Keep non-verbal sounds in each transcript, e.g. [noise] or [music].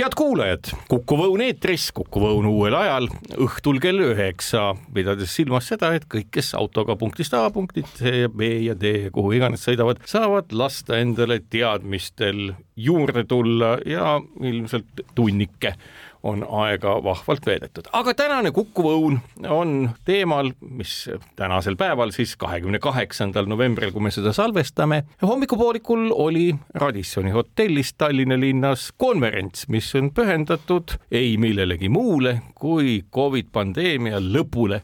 Head kuulajad, Kukuv Õun eetris, Kukuv Õun uuel ajal, õhtul kell üheksa, pidades silmas seda, et kõik, kes autoga punktist A punktist C ja B ja D kuhu iganes sõidavad, saavad lasta endale teadmistel juurde tulla ja ilmselt tunnike on aega vahvalt veedetud, aga tänane Kukkuv Õun on teemal, mis tänasel päeval siis kahekümne kaheksandal novembril, kui me seda salvestame, hommikupoolikul oli Radissoni hotellis Tallinna linnas konverents, mis on pühendatud ei millelegi muule kui Covid pandeemia lõpule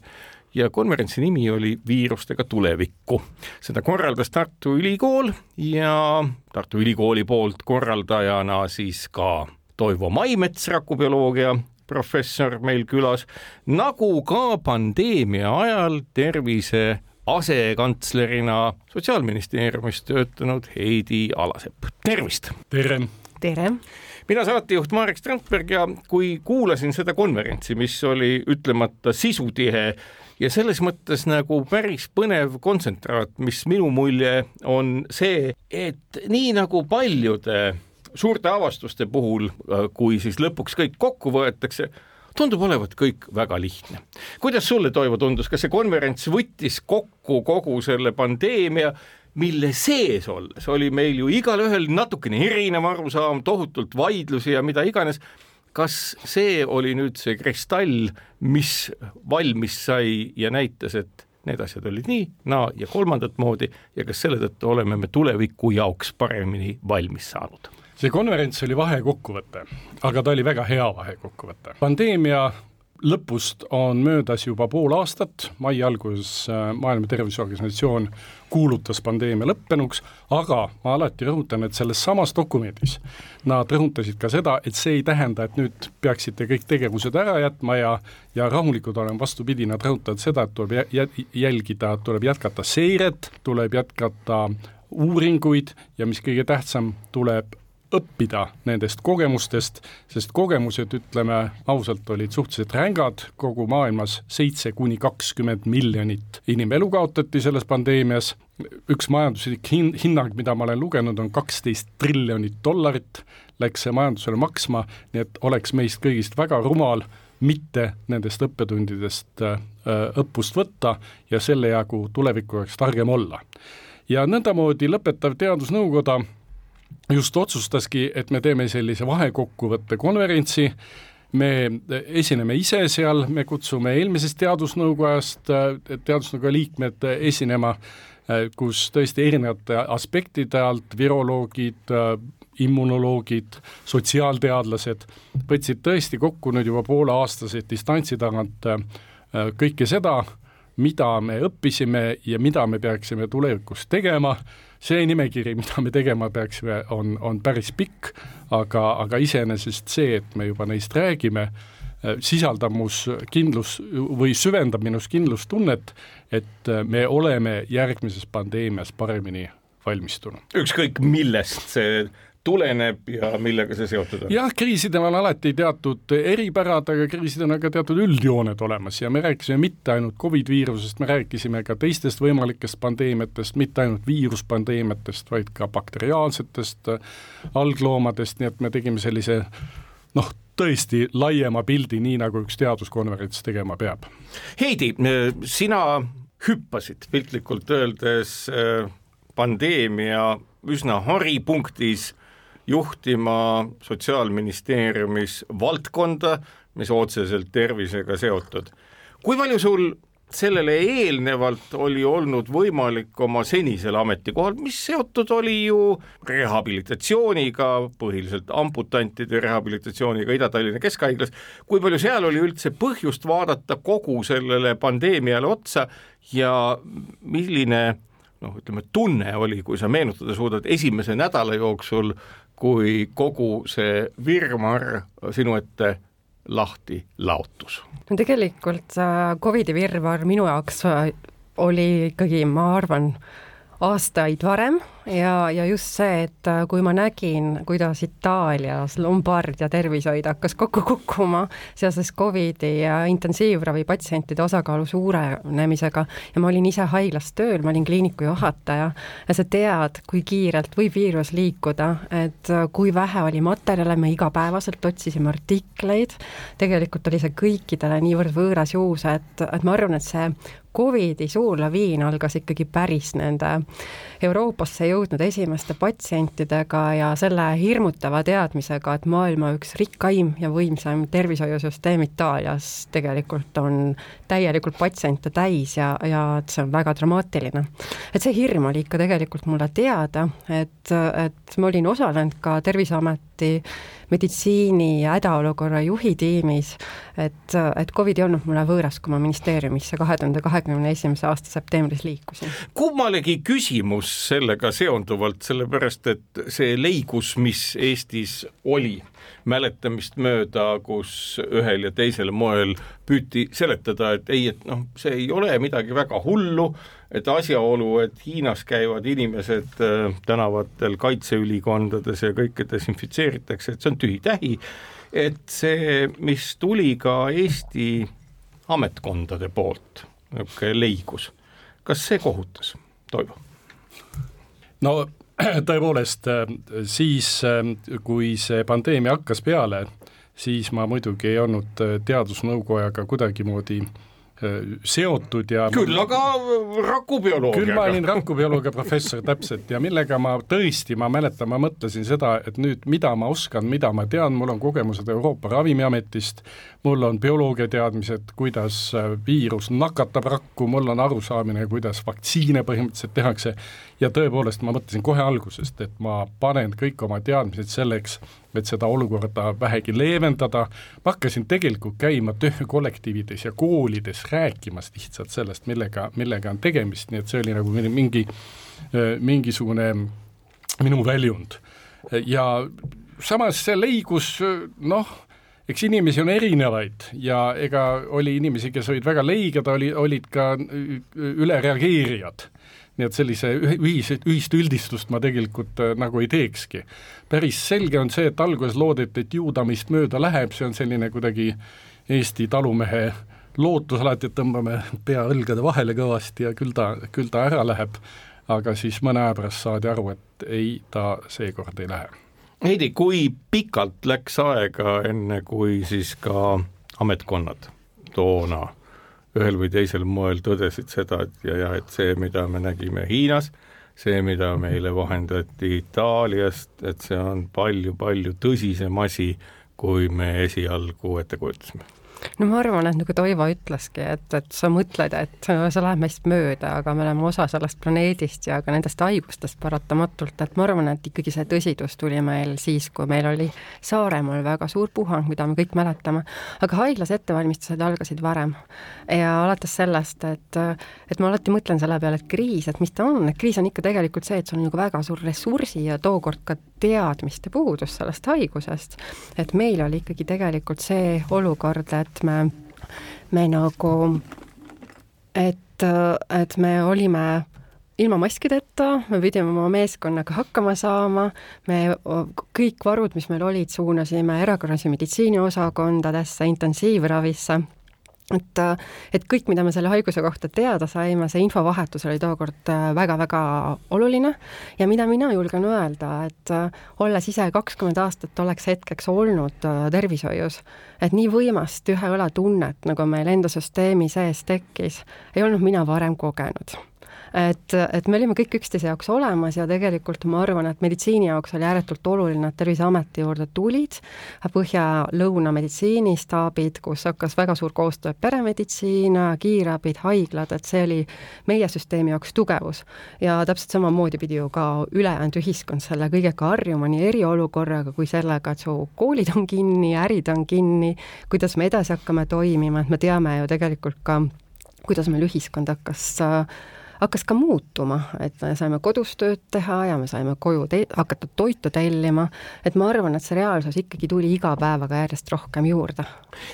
ja konverentsi nimi oli Viirustega tulevikku. seda korraldas Tartu Ülikool ja Tartu Ülikooli poolt korraldajana siis ka Toivo Maimets, rakubioloogia professor meil külas, nagu ka pandeemia ajal tervise asekantslerina Sotsiaalministeeriumis töötanud Heidi Alasepp, tervist! tere! tere! mina saatejuht Marek Strandberg ja kui kuulasin seda konverentsi, mis oli ütlemata sisutihe ja selles mõttes nagu päris põnev kontsentraat, mis minu mulje on see, et nii nagu paljude suurte avastuste puhul, äh, kui siis lõpuks kõik kokku võetakse, tundub olevat kõik väga lihtne. kuidas sulle, Toivo, tundus, kas see konverents võttis kokku kogu selle pandeemia, mille sees olles oli meil ju igalühel natukene erinev arusaam, tohutult vaidlusi ja mida iganes, kas see oli nüüd see kristall, mis valmis sai ja näitas, et need asjad olid nii, naa ja kolmandat moodi ja kas selle tõttu oleme me tuleviku jaoks paremini valmis saanud? See konverents oli vahekokkuvõte, aga ta oli väga hea vahekokkuvõte. pandeemia lõpust on möödas juba pool aastat, mai alguses äh, Maailma Terviseorganisatsioon kuulutas pandeemia lõppenuks, aga ma alati rõhutan, et selles samas dokumendis nad rõhutasid ka seda, et see ei tähenda, et nüüd peaksite kõik tegevused ära jätma ja ja rahulikud olema, vastupidi, nad rõhutavad seda, et tuleb jälgida, tuleb jätkata seiret, tuleb jätkata uuringuid ja mis kõige tähtsam, tuleb õppida nendest kogemustest, sest kogemused, ütleme ausalt, olid suhteliselt rängad, kogu maailmas seitse kuni kakskümmend miljonit inimelu kaotati selles pandeemias, üks majanduslik hin-, hinnang, mida ma olen lugenud, on kaksteist triljonit dollarit, läks see majandusele maksma, nii et oleks meist kõigist väga rumal mitte nendest õppetundidest äh, õppust võtta ja selle jagu tuleviku jaoks targem olla. ja nõndamoodi lõpetav teadusnõukoda just otsustaski, et me teeme sellise vahekokkuvõtte konverentsi, me esineme ise seal, me kutsume eelmisest teadusnõukojast teadusnõukoja liikmed esinema, kus tõesti erinevate aspektide alt viroloogid, immunoloogid, sotsiaalteadlased võtsid tõesti kokku nüüd juba pooleaastaseid distantsi tagant kõike seda, mida me õppisime ja mida me peaksime tulevikus tegema see nimekiri, mida me tegema peaksime, on, on päris pikk, aga, aga iseenesest see, et me juba neist räägime, äh, sisaldab mus kindlus või süvendab minus kindlustunnet, et äh, me oleme järgmises pandeemias paremini valmistunud. ükskõik millest see tuleneb ja millega see seotud on? jah, kriisidel on alati teatud eripärad, aga kriisidel on ka teatud üldjooned olemas ja me rääkisime mitte ainult Covid viirusest, me rääkisime ka teistest võimalikest pandeemiatest, mitte ainult viiruspandeemiatest, vaid ka bakteriaalsetest algloomadest, nii et me tegime sellise noh, tõesti laiema pildi, nii nagu üks teaduskonverents tegema peab. Heidi, sina hüppasid piltlikult öeldes äh, pandeemia üsna haripunktis juhtima Sotsiaalministeeriumis valdkonda, mis otseselt tervisega seotud. kui palju sul sellele eelnevalt oli olnud võimalik oma senisel ametikohal, mis seotud oli ju rehabilitatsiooniga, põhiliselt amputantide rehabilitatsiooniga Ida-Tallinna Keskhaiglas, kui palju seal oli üldse põhjust vaadata kogu sellele pandeemiale otsa ja milline noh, ütleme tunne oli, kui sa meenutada suudad, esimese nädala jooksul kui kogu see virvarr sinu ette lahti laotus? no tegelikult Covidi virvarr minu jaoks oli ikkagi, ma arvan, aastaid varem ja, ja just see, et äh, kui ma nägin, kuidas Itaalias Lombardia tervishoid hakkas kokku kukkuma seoses Covidi ja intensiivravi patsientide osakaalu suurenemisega ja ma olin ise haiglas tööl, ma olin kliiniku juhataja ja sa tead, kui kiirelt võib viirus liikuda, et äh, kui vähe oli materjale, me igapäevaselt otsisime artikleid, tegelikult oli see kõikidele niivõrd võõras juus, et, et ma arvan, et see Covidi suur laviin algas ikkagi päris nende Euroopasse jõudnud esimeste patsientidega ja selle hirmutava teadmisega, et maailma üks rikkaim ja võimsam tervishoiusüsteem Itaalias tegelikult on täielikult patsiente täis ja, ja et see on väga dramaatiline. et see hirm oli ikka tegelikult mulle teada, et, et ma olin osalenud ka Terviseameti meditsiini ja hädaolukorra juhi tiimis, et, et Covid ei olnud mulle võõras, kui ma ministeeriumisse kahe tuhande kahekümne esimese aasta septembris liikusin. kummalegi küsimus sellega seonduvalt, sellepärast et see leigus, mis Eestis oli, mäletamist mööda, kus ühel ja teisel moel püüti seletada, et ei, et noh, see ei ole midagi väga hullu, et asjaolu, et Hiinas käivad inimesed äh, tänavatel kaitseülikondades ja kõike desinfitseeritakse, et see on tühi-tähi, et see, mis tuli ka Eesti ametkondade poolt, niisugune leigus, kas see kohutas, Toivo? no [clears throat] tõepoolest, äh, siis äh, kui see pandeemia hakkas peale, siis ma muidugi ei olnud teadusnõukojaga kuidagimoodi äh, seotud ja küll aga rakubioloogiaga. küll ma olin rakubioloogia professor täpselt ja millega ma tõesti, ma mäletan, ma mõtlesin seda, et nüüd mida ma oskan, mida ma tean, mul on kogemused Euroopa Ravimiametist, mul on bioloogia teadmised, kuidas äh, viirus nakatab rakku, mul on arusaamine, kuidas vaktsiine põhimõtteliselt tehakse ja tõepoolest ma mõtlesin kohe algusest, et ma panen kõik oma teadmised selleks, et seda olukorda vähegi leevendada, ma hakkasin tegelikult käima töökollektiivides ja koolides rääkimas lihtsalt sellest, millega, millega on tegemist, nii et see oli nagu mingi, mingisugune minu väljund. ja samas see leigus noh, eks inimesi on erinevaid ja ega oli inimesi, kes olid väga leiged, oli, olid ka ülereageerijad nii et sellise ühis, ühist üldistust ma tegelikult äh, nagu ei teekski. päris selge on see, et alguses loodeti, et ju ta meist mööda läheb, see on selline kuidagi Eesti talumehe lootus alati, et tõmbame pea õlgade vahele kõvasti ja küll ta, küll ta ära läheb, aga siis mõne aja pärast saadi aru, et ei, ta seekord ei lähe. Heidi, kui pikalt läks aega, enne kui siis ka ametkonnad toona ühel või teisel moel tõdesid seda, et ja, ja et see, mida me nägime Hiinas, see, mida meile vahendati Itaaliast, et see on palju-palju tõsisem asi, kui me esialgu ette kujutasime no ma arvan, et nagu Toivo ütleski, et, et sa mõtled, et sa lähed meist mööda, aga me oleme osa sellest planeedist ja ka nendest haigustest paratamatult, et ma arvan, et ikkagi see tõsidus tuli meil siis, kui meil oli Saaremaal väga suur puhang, mida me kõik mäletame, aga haiglas ettevalmistused algasid varem. ja alates sellest, et, et ma alati mõtlen selle peale, et kriis, et mis ta on, et kriis on ikka tegelikult see, et sul on nagu väga suur ressursi ja tookord ka teadmiste puudus sellest haigusest, et meil oli ikkagi tegelikult see olukord, et et me, me nagu, et, et me olime ilma maskideta, me pidime oma meeskonnaga hakkama saama, me kõik varud, mis meil olid, suunasime erakorralise meditsiini osakondadesse, intensiivravisse et, et kõik, mida me selle haiguse kohta teada saime, see infovahetus oli tookord väga-väga oluline. Ja mida mina julgen öelda, et olles ise kakskümmend aastat oleks hetkeks olnud tervishoius, et nii võimast ühe õla tunnet, nagu meil enda süsteemi sees tekkis, ei olnud mina varem kogenud et, et me olime kõik üksteise jaoks olemas ja tegelikult ma arvan, et meditsiini jaoks oli ääretult oluline, et Terviseameti juurde tulid Põhja-Lõuna meditsiinistaabid, kus hakkas väga suur koostöö peremeditsiin, kiirabid, haiglad, et see oli meie süsteemi jaoks tugevus. ja täpselt samamoodi pidi ju ka ülejäänud ühiskond selle kõigega harjuma, nii eriolukorraga kui sellega, et su koolid on kinni, ärid on kinni, kuidas me edasi hakkame toimima, et me teame ju tegelikult ka, kuidas meil ühiskond hakkas äh, hakkas ka muutuma, et me saime kodus tööd teha ja me saime koju te-, hakata toitu tellima, et ma arvan, et see reaalsus ikkagi tuli iga päevaga järjest rohkem juurde.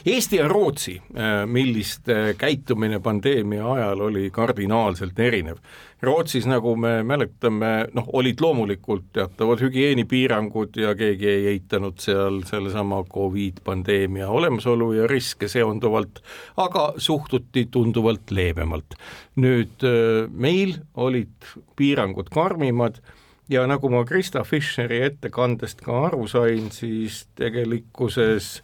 Eesti ja Rootsi, äh, millist äh, käitumine pandeemia ajal oli kardinaalselt erinev. Rootsis, nagu me mäletame, noh, olid loomulikult teatavad hügieenipiirangud ja keegi ei eitanud seal sellesama Covid pandeemia olemasolu ja riske seonduvalt, aga suhtuti tunduvalt leebemalt. nüüd äh, meil olid piirangud karmimad ja nagu ma Krista Fischeri ettekandest ka aru sain, siis tegelikkuses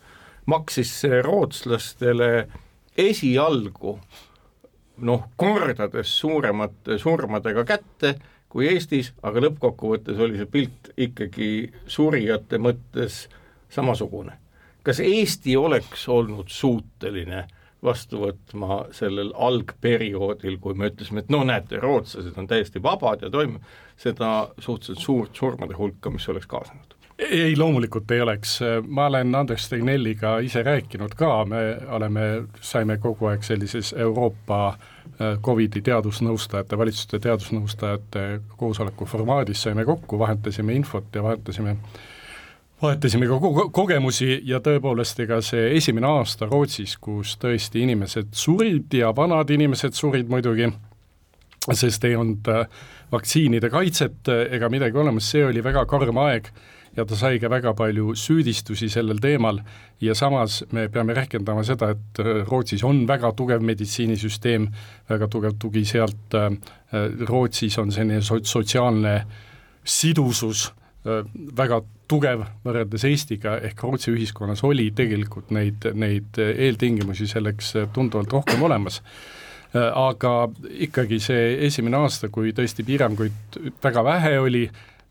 maksis see rootslastele esialgu noh, kordades suuremate surmadega kätte kui Eestis, aga lõppkokkuvõttes oli see pilt ikkagi surijate mõttes samasugune. kas Eesti oleks olnud suuteline vastu võtma sellel algperioodil, kui me ütlesime, et no näete, rootslased on täiesti vabad ja toime-, seda suhteliselt suurt surmade hulka, mis oleks kaasnenud? Ei, loomulikult ei oleks, ma olen Andres Stegnelliga ise rääkinud ka, me oleme, saime kogu aeg sellises Euroopa äh, Covidi teadusnõustajate, valitsuste teadusnõustajate koosoleku formaadis saime kokku, vahetasime infot ja vahetasime vahetasime ka ko kogemusi ja tõepoolest, ega see esimene aasta Rootsis, kus tõesti inimesed surid ja vanad inimesed surid muidugi, sest ei olnud äh, vaktsiinide kaitset ega midagi olemas, see oli väga karm aeg ja ta sai ka väga palju süüdistusi sellel teemal ja samas me peame rehkendama seda, et äh, Rootsis on väga tugev meditsiinisüsteem, väga tugev tugi sealt, äh, Rootsis on selline so-, sotsiaalne sidusus äh, väga tugev võrreldes Eestiga, ehk Rootsi ühiskonnas oli tegelikult neid, neid eeltingimusi selleks tunduvalt rohkem olemas. Aga ikkagi see esimene aasta, kui tõesti piiranguid väga vähe oli,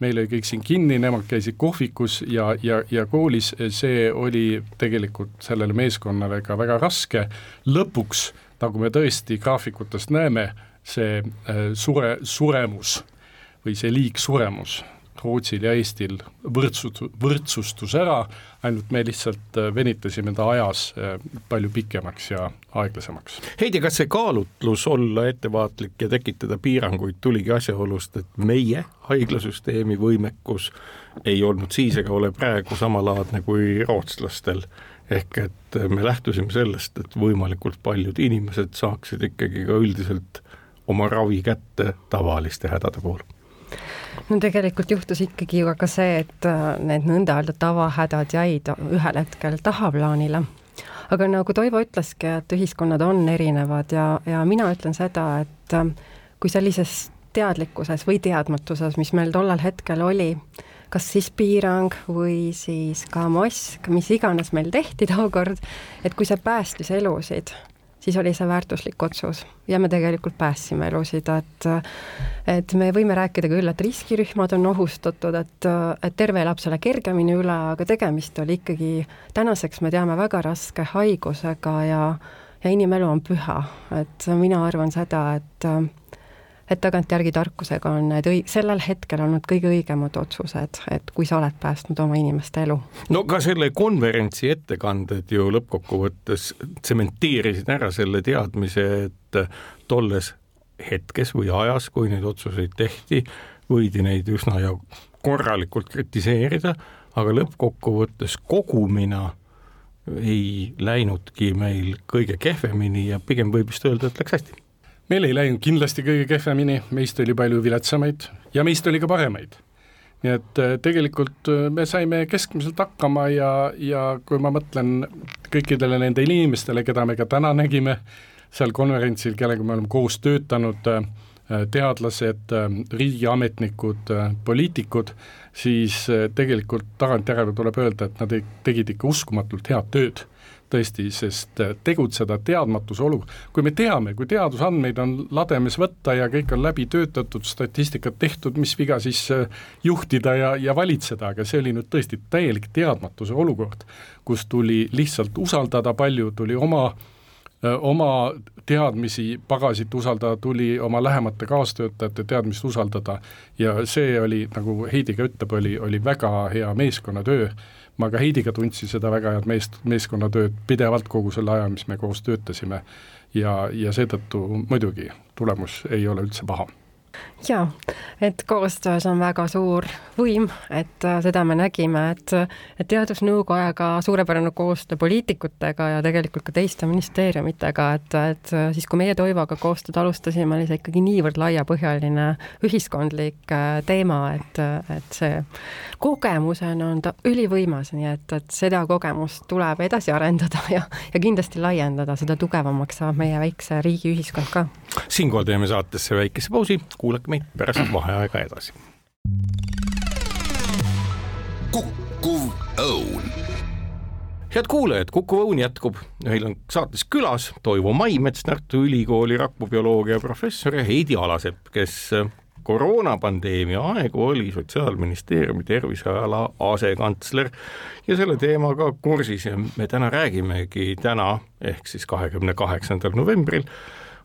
meil oli kõik siin kinni, nemad käisid kohvikus ja, ja, ja koolis, see oli tegelikult sellele meeskonnale ka väga raske, lõpuks, nagu me tõesti graafikutest näeme, see äh, sure, suremus või see liigsuremus Rootsil ja Eestil võrdsut-, võrdsustus ära, ainult me lihtsalt äh, venitasime ta ajas äh, palju pikemaks ja aeglasemaks. Heidi, kas see kaalutlus olla ettevaatlik ja tekitada piiranguid tuligi asjaolust, et meie haiglasüsteemi võimekus ei olnud siis ega ole praegu samalaadne kui rootslastel, ehk et me lähtusime sellest, et võimalikult paljud inimesed saaksid ikkagi ka üldiselt oma ravi kätte tavaliste hädade puhul no tegelikult juhtus ikkagi ju ka see, et äh, need nõnda öelda tavahädad jäid ühel hetkel tahaplaanile. aga nagu Toivo ütleski, et ühiskonnad on erinevad ja, ja mina ütlen seda, et äh, kui sellises teadlikkuses või teadmatuses, mis meil tollel hetkel oli, kas siis piirang või siis ka mask, mis iganes meil tehti [laughs] tookord, et kui see päästis elusid, siis oli see väärtuslik otsus. Ja me tegelikult päästsime elusid, et et me võime rääkida küll, et riskirühmad on ohustatud, et, et terve elab selle kergemini üle, aga tegemist oli ikkagi, tänaseks me teame, väga raske haigusega ja ja inimelu on püha, et mina arvan seda, et et tagantjärgi tarkusega on need õi-, sellel hetkel olnud kõige õigemad otsused, et kui sa oled päästnud oma inimeste elu. no ka selle konverentsi ettekanded ju lõppkokkuvõttes tsementeerisid ära selle teadmise, et tolles hetkes või ajas, kui neid otsuseid tehti, võidi neid üsna ja korralikult kritiseerida, aga lõppkokkuvõttes kogumina ei läinudki meil kõige kehvemini ja pigem võib vist öelda, et läks hästi meil ei läinud kindlasti kõige kehvemini, meist oli palju viletsamaid ja meist oli ka paremaid. nii et äh, tegelikult äh, me saime keskmiselt hakkama ja, ja kui ma mõtlen kõikidele nendele inimestele, keda me ka täna nägime seal konverentsil, kellega me oleme koos töötanud, äh, teadlased, riigiametnikud, poliitikud, siis tegelikult tagantjärele tuleb öelda, et nad tegid ikka uskumatult head tööd tõesti, sest äh, tegutseda teadmatuse olu-, kui me teame, kui teadusandmeid on lademes võtta ja kõik on läbi töötatud, statistikat tehtud, mis viga siis äh, juhtida ja, ja valitseda, aga see oli nüüd tõesti täielik teadmatuse olukord, kus tuli lihtsalt usaldada palju, tuli oma äh, oma teadmisi, pagasit usaldada, tuli oma lähemate kaastöötajate teadmist usaldada. Ja see oli, nagu Heidi ka ütleb, oli, oli väga hea meeskonnatöö ma ka Heidiga tundsin seda väga head meest, meeskonnatööd pidevalt kogu selle aja, mis me koos töötasime. Ja, ja seetõttu muidugi tulemus ei ole üldse paha jaa, et koostöös on väga suur võim, et äh, seda me nägime, et, et Teadusnõukojaga suurepärane koostöö poliitikutega ja tegelikult ka teiste ministeeriumitega, et, et äh, siis, kui meie Toivoga koostööd alustasime, oli see ikkagi niivõrd laiapõhjaline ühiskondlik äh, teema, et, et see kogemusena on ta ülivõimas, nii et, et seda kogemust tuleb edasi arendada ja, ja kindlasti laiendada, seda tugevamaks saab meie väikse riigi ühiskond ka. siinkohal teeme saatesse väikese pausi, kuulake meid pärast vaheaega edasi. kukkuv õun. Head kuulajad, Kuku Õun jätkub, meil on saates külas Toivo Maimets, Tartu Ülikooli rakkubioloogia professor ja Heidi Alasepp, kes koroonapandeemia aegu oli Sotsiaalministeeriumi terviseala asekantsler ja selle teemaga kursis. Ja me täna räägimegi täna ehk siis kahekümne kaheksandal novembril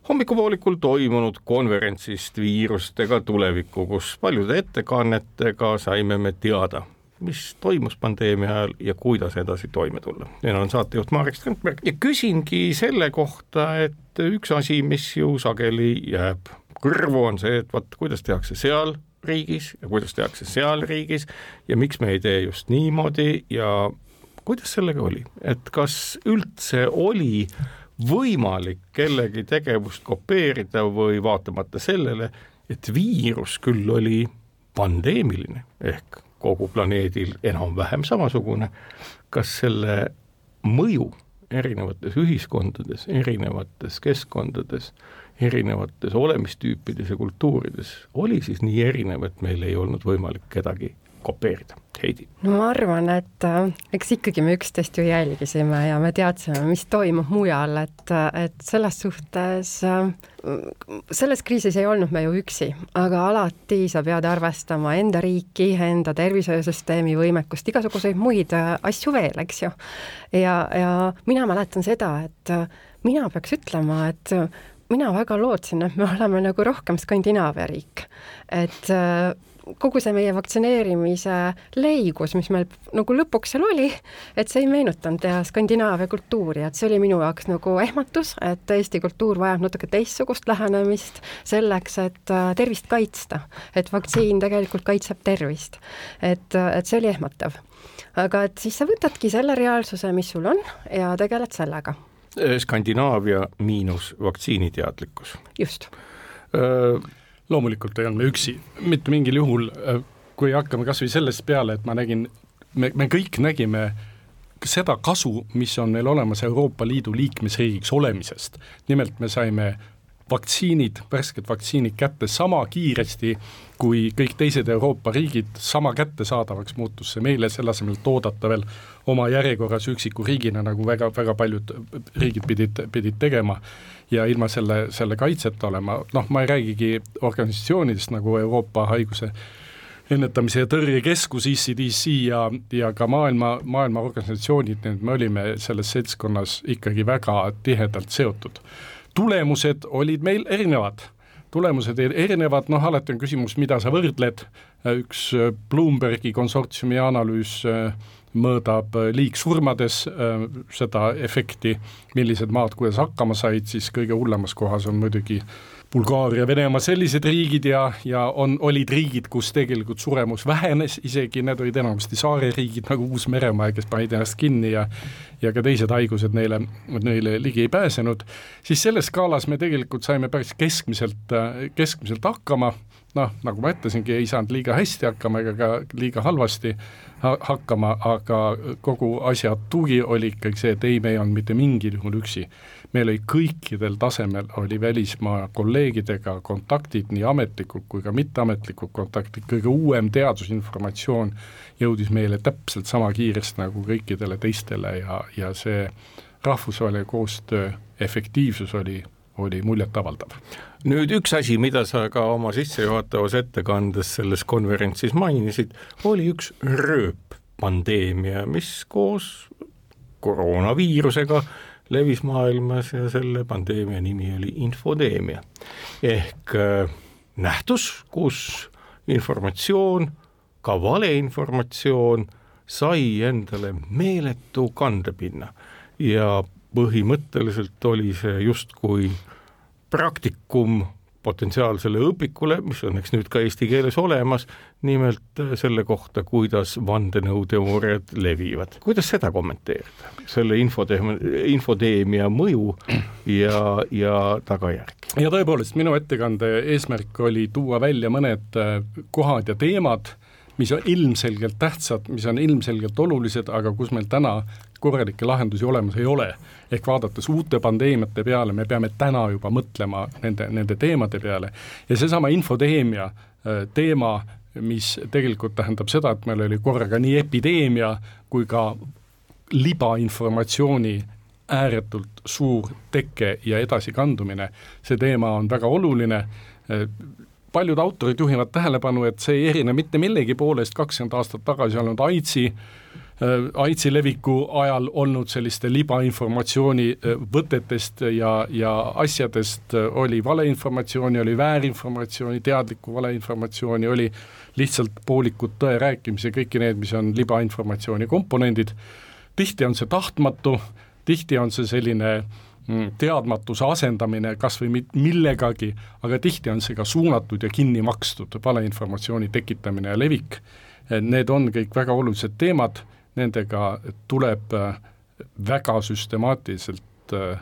hommikupoolikul toimunud konverentsist viirustega tulevikku, kus paljude ettekannetega saime me teada, mis toimus pandeemia ajal ja kuidas edasi toime tulla. mina olen saatejuht Marek Strandberg ja küsingi selle kohta, et üks asi, mis ju sageli jääb kõrvu, on see, et vot kuidas tehakse seal riigis ja kuidas tehakse seal riigis ja miks me ei tee just niimoodi ja kuidas sellega oli, et kas üldse oli võimalik kellegi tegevust kopeerida või vaatamata sellele, et viirus küll oli pandeemiline ehk kogu planeedil enam-vähem samasugune, kas selle mõju erinevates ühiskondades, erinevates keskkondades, erinevates olemistüüpides ja kultuurides oli siis nii erinev, et meil ei olnud võimalik kedagi kopeerida. Heidi? no ma arvan, et äh, eks ikkagi me üksteist ju jälgisime ja me teadsime, mis toimub mujal, et, et selles suhtes äh, selles kriisis ei olnud me ju üksi, aga alati sa pead arvestama enda riiki, enda tervishoiusüsteemi võimekust, igasuguseid muid äh, asju veel, eks ju. ja, ja mina mäletan seda, et mina peaks ütlema, et mina väga lootsin, et me oleme nagu rohkem Skandinaavia riik, et kogu see meie vaktsineerimise leigus, mis meil nagu lõpuks seal oli, et see ei meenutanud Skandinaavia kultuuri, et see oli minu jaoks nagu ehmatus, et Eesti kultuur vajab natuke teistsugust lähenemist selleks, et äh, tervist kaitsta. et vaktsiin tegelikult kaitseb tervist. et, et see oli ehmatav. aga et siis sa võtadki selle reaalsuse, mis sul on ja tegeled sellega. Skandinaavia miinus vaktsiiniteadlikkus. just öö loomulikult ei olnud me üksi, mitte mingil juhul, äh, kui hakkame kas või sellest peale, et ma nägin, me, me kõik nägime seda kasu, mis on meil olemas Euroopa Liidu liikmesriigiks olemisest. nimelt me saime vaktsiinid, värsked vaktsiinid kätte sama kiiresti, kui kõik teised Euroopa riigid, sama kättesaadavaks muutus see meile, selle asemel, et oodata veel oma järjekorras üksiku riigina, nagu väga, väga paljud riigid pidid, pidid tegema ja ilma selle, selle kaitseta olema, noh, ma ei räägigi organisatsioonidest nagu Euroopa haiguse ennetamise ja tõrjekeskus, ECDC ja, ja ka maailma, maailma organisatsioonid, nii et me olime selles seltskonnas ikkagi väga tihedalt seotud. Tulemused olid meil erinevad. Tulemused erinevad, noh alati on küsimus, mida sa võrdled, üks Bloombergi konsortsiumi analüüs äh, mõõdab äh, liigsurmades äh, seda efekti, millised maad kuidas hakkama said, siis kõige hullemas kohas on muidugi Bulgaaria, Venemaa, sellised riigid ja, ja on, olid riigid, kus tegelikult suremus vähenes, isegi need olid enamasti saareriigid nagu Uus-Meremaa, kes panid ennast kinni ja ja ka teised haigused neile, neile ligi ei pääsenud, siis selles skaalas me tegelikult saime päris keskmiselt, keskmiselt hakkama, noh, nagu ma ütlesingi, ei saanud liiga hästi hakkama ega ka liiga halvasti hakkama, aga kogu asja tugi oli ikkagi see, et ei, me ei olnud mitte mingil juhul üksi meil oli kõikidel tasemel, oli välismaa kolleegidega kontaktid, nii ametlikud kui ka mitteametlikud kontaktid, kõige uuem teadusinformatsioon jõudis meile täpselt sama kiiresti nagu kõikidele teistele ja, ja see rahvusvaheline koostöö efektiivsus oli, oli muljetavaldav. nüüd üks asi, mida sa ka oma sissejuhatavas ettekandes selles konverentsis mainisid, oli üks rööppandeemia, mis koos koroonaviirusega levis maailmas ja selle pandeemia nimi oli infodeemia. Ehk äh, nähtus, kus informatsioon, ka valeinformatsioon sai endale meeletu kandepinna. Ja põhimõtteliselt oli see justkui praktikum potentsiaalsele õpikule, mis õnneks nüüd ka eesti keeles olemas, nimelt äh, selle kohta, kuidas vandenõuteooriad levivad. kuidas seda kommenteerida, selle infoteem-, infoteemia mõju ja, ja tagajärgi? ja tõepoolest, minu ettekande eesmärk oli tuua välja mõned äh, kohad ja teemad, mis on ilmselgelt tähtsad, mis on ilmselgelt olulised, aga kus meil täna korralikke lahendusi olemas ei ole. ehk vaadates uute pandeemiate peale, me peame täna juba mõtlema nende, nende teemade peale ja seesama infoteemia äh, teema, mis tegelikult tähendab seda, et meil oli korraga nii epideemia kui ka libainformatsiooni ääretult suur teke ja edasikandumine, see teema on väga oluline, äh, paljud autorid juhivad tähelepanu, et see ei erine mitte millegi poolest. kakskümmend aastat tagasi olnud AIDSi äh, AIDSi leviku ajal olnud selliste libainformatsiooni äh, võtetest ja, ja asjadest äh, oli valeinformatsiooni, oli väärinformatsiooni, teadlikku valeinformatsiooni, oli lihtsalt poolikud tõe rääkimise, kõiki need, mis on libainformatsiooni komponendid, tihti on see tahtmatu, tihti on see selline äh, teadmatuse asendamine kas või millegagi, aga tihti on see ka suunatud ja kinni makstud valeinformatsiooni tekitamine ja levik. Need on kõik väga olulised teemad, nendega tuleb äh, väga süstemaatiliselt äh,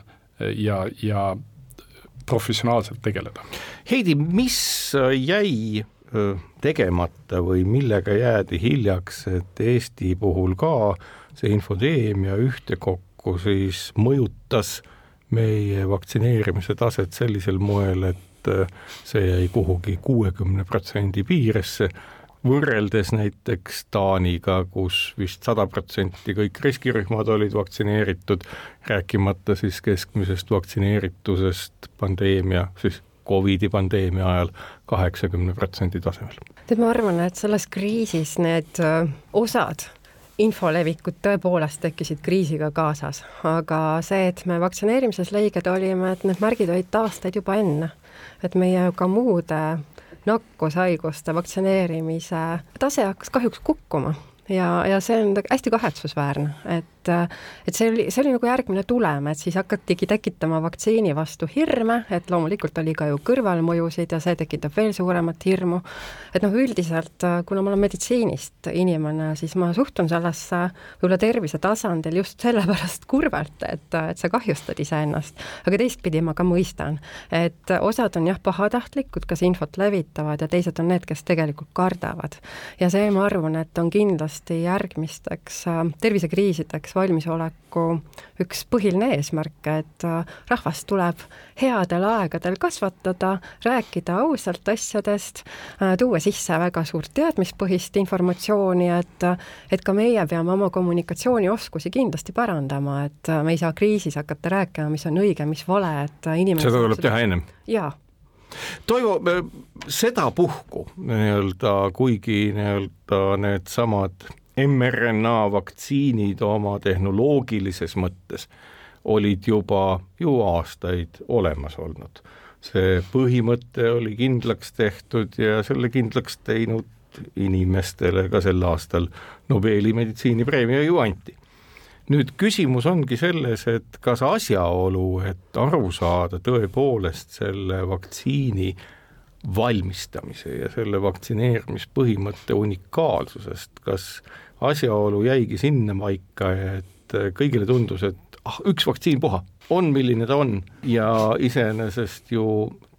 ja, ja professionaalselt tegeleda. Heidi, mis jäi tegemata või millega jäädi hiljaks, et Eesti puhul ka see infoteemia ühtekokku siis mõjutas meie vaktsineerimise taset sellisel moel, et äh, see jäi kuhugi kuuekümne protsendi piiresse, võrreldes näiteks Taaniga, kus vist sada protsenti kõik riskirühmad olid vaktsineeritud, rääkimata siis keskmisest vaktsineeritusest pandeemia, siis Covidi pandeemia ajal kaheksakümne protsendi tasemel. tead, ma arvan, et selles kriisis need äh, osad infolevikud tõepoolest tekkisid kriisiga kaasas, aga see, et me vaktsineerimises lõiged olime, et need märgid olid aastaid juba enne, et meie ka muude nakkushaiguste vaktsineerimise tase hakkas kahjuks kukkuma ja, ja see on hästi kahetsusväärne, et et, et see oli, see oli nagu järgmine tulem, et siis hakatigi tekitama vaktsiini vastu hirme, et loomulikult oli ka ju kõrvalmõjusid ja see tekitab veel suuremat hirmu. et noh, üldiselt kuna ma olen meditsiinist inimene, siis ma suhtun sellesse võib-olla tervise tasandil just sellepärast kurvalt, et, et sa kahjustad iseennast. aga teistpidi ma ka mõistan, et osad on jah, pahatahtlikud, kes infot levitavad ja teised on need, kes tegelikult kardavad. ja see, ma arvan, et on kindlasti järgmisteks äh, tervisekriisideks selleks valmisoleku üks põhiline eesmärk, et äh, rahvast tuleb headel aegadel kasvatada, rääkida ausalt asjadest, äh, tuua sisse väga suurt teadmispõhist informatsiooni, et et ka meie peame oma kommunikatsioonioskusi kindlasti parandama, et äh, me ei saa kriisis hakata rääkima, mis on õige, mis vale, et inimesed seda tuleb teha ennem? jaa Toivo, sedapuhku nii-öelda, kuigi nii-öelda needsamad mRNA vaktsiinid oma tehnoloogilises mõttes olid juba ju aastaid olemas olnud. see põhimõte oli kindlaks tehtud ja selle kindlaks teinud inimestele ka sel aastal Nobeli meditsiinipreemia ju anti. nüüd küsimus ongi selles, et kas asjaolu, et aru saada tõepoolest selle vaktsiini valmistamise ja selle vaktsineerimispõhimõtte unikaalsusest, kas asjaolu jäigi sinnapaika, et kõigile tundus, et ah, üks vaktsiin puha, on milline ta on? Ja iseenesest ju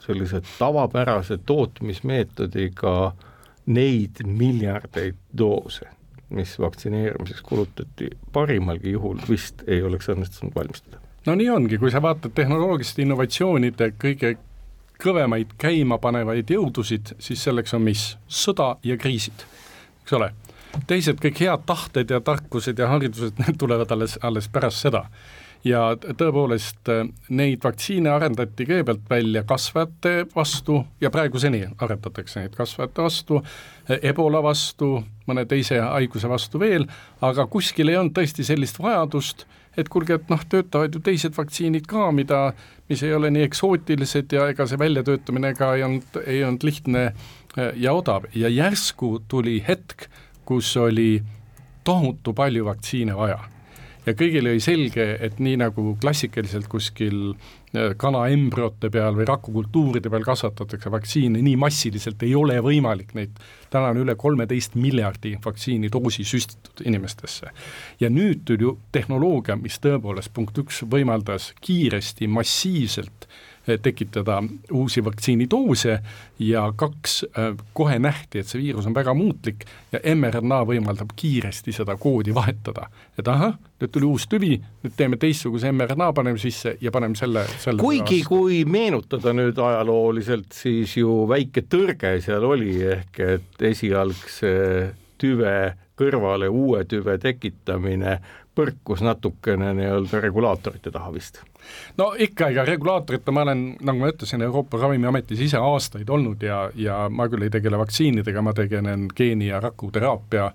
sellise tavapärase tootmismeetodiga neid miljardeid doose, mis vaktsineerimiseks kulutati, parimalgi juhul vist ei oleks õnnestunud valmistada. no nii ongi, kui sa vaatad tehnoloogiliste innovatsioonide kõige kõvemaid käimapanevaid jõudusid, siis selleks on mis? sõda ja kriisid, eks ole teised kõik head tahted ja tarkused ja haridused, [laughs] need tulevad alles, alles pärast seda. ja tõepoolest, neid vaktsiine arendati kõigepealt välja kasvajate vastu ja praeguseni arendatakse neid kasvajate vastu, ebola vastu, mõne teise haiguse vastu veel, aga kuskil ei olnud tõesti sellist vajadust, et kuulge, et noh, töötavad ju teised vaktsiinid ka, mida, mis ei ole nii eksootilised ja ega see väljatöötamine ka ei olnud, ei olnud lihtne ja odav ja järsku tuli hetk, kus oli tohutu palju vaktsiine vaja. Ja kõigile oli selge, et nii nagu klassikaliselt kuskil kana embrüote peal või rakukultuuride peal kasvatatakse vaktsiine nii massiliselt, ei ole võimalik neid, täna on üle kolmeteist miljardi vaktsiinidoosi süstitud inimestesse. ja nüüd tuli tehnoloogia, mis tõepoolest punkt üks võimaldas kiiresti, massiivselt Eh, tekitada uusi vaktsiinidoose ja kaks, eh, kohe nähti, et see viirus on väga muutlik ja mRNA võimaldab kiiresti seda koodi vahetada. et ahah, nüüd tuli uus tüvi, nüüd teeme teistsuguse mRNA, paneme sisse ja paneme selle, selle kuigi, kui meenutada nüüd ajalooliselt, siis ju väike tõrge seal oli, ehk et esialgse tüve kõrvale uue tüve tekitamine põrkus natukene nii-öelda regulaatorite taha vist no ikka, ega regulaatorita ma olen, nagu ma ütlesin, Euroopa Ravimiametis ise aastaid olnud ja, ja ma küll ei tegele vaktsiinidega, ma tegelen geeni- ja rakuteraapia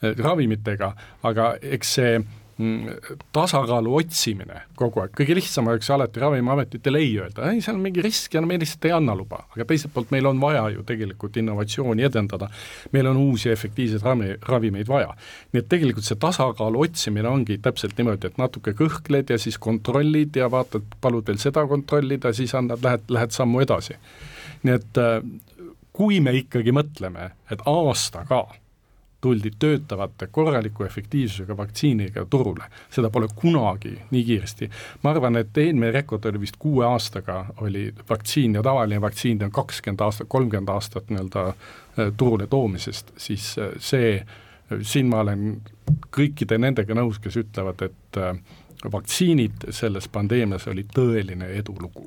ravimitega, aga eks see tasakaalu otsimine kogu aeg, kõige lihtsam oleks alati Ravimiametitele ei öelda, ei, seal on mingi risk ja me lihtsalt ei anna luba, aga teiselt poolt meil on vaja ju tegelikult innovatsiooni edendada, meil on uusi efektiivseid ravi, ravimeid vaja. nii et tegelikult see tasakaalu otsimine ongi täpselt niimoodi, et natuke kõhkled ja siis kontrollid ja vaatad, palud veel seda kontrollida, siis annad, lähed, lähed sammu edasi. nii et äh, kui me ikkagi mõtleme, et aastaga tuldi töötavate korraliku efektiivsusega vaktsiiniga turule, seda pole kunagi nii kiiresti. ma arvan, et eelmine rekord oli vist kuue aastaga oli vaktsiin ja tavaline vaktsiin on kakskümmend aastat, kolmkümmend aastat nii-öelda äh, turule toomisest, siis äh, see, siin ma olen kõikide nendega nõus, kes ütlevad, et äh, vaktsiinid selles pandeemias oli tõeline edulugu.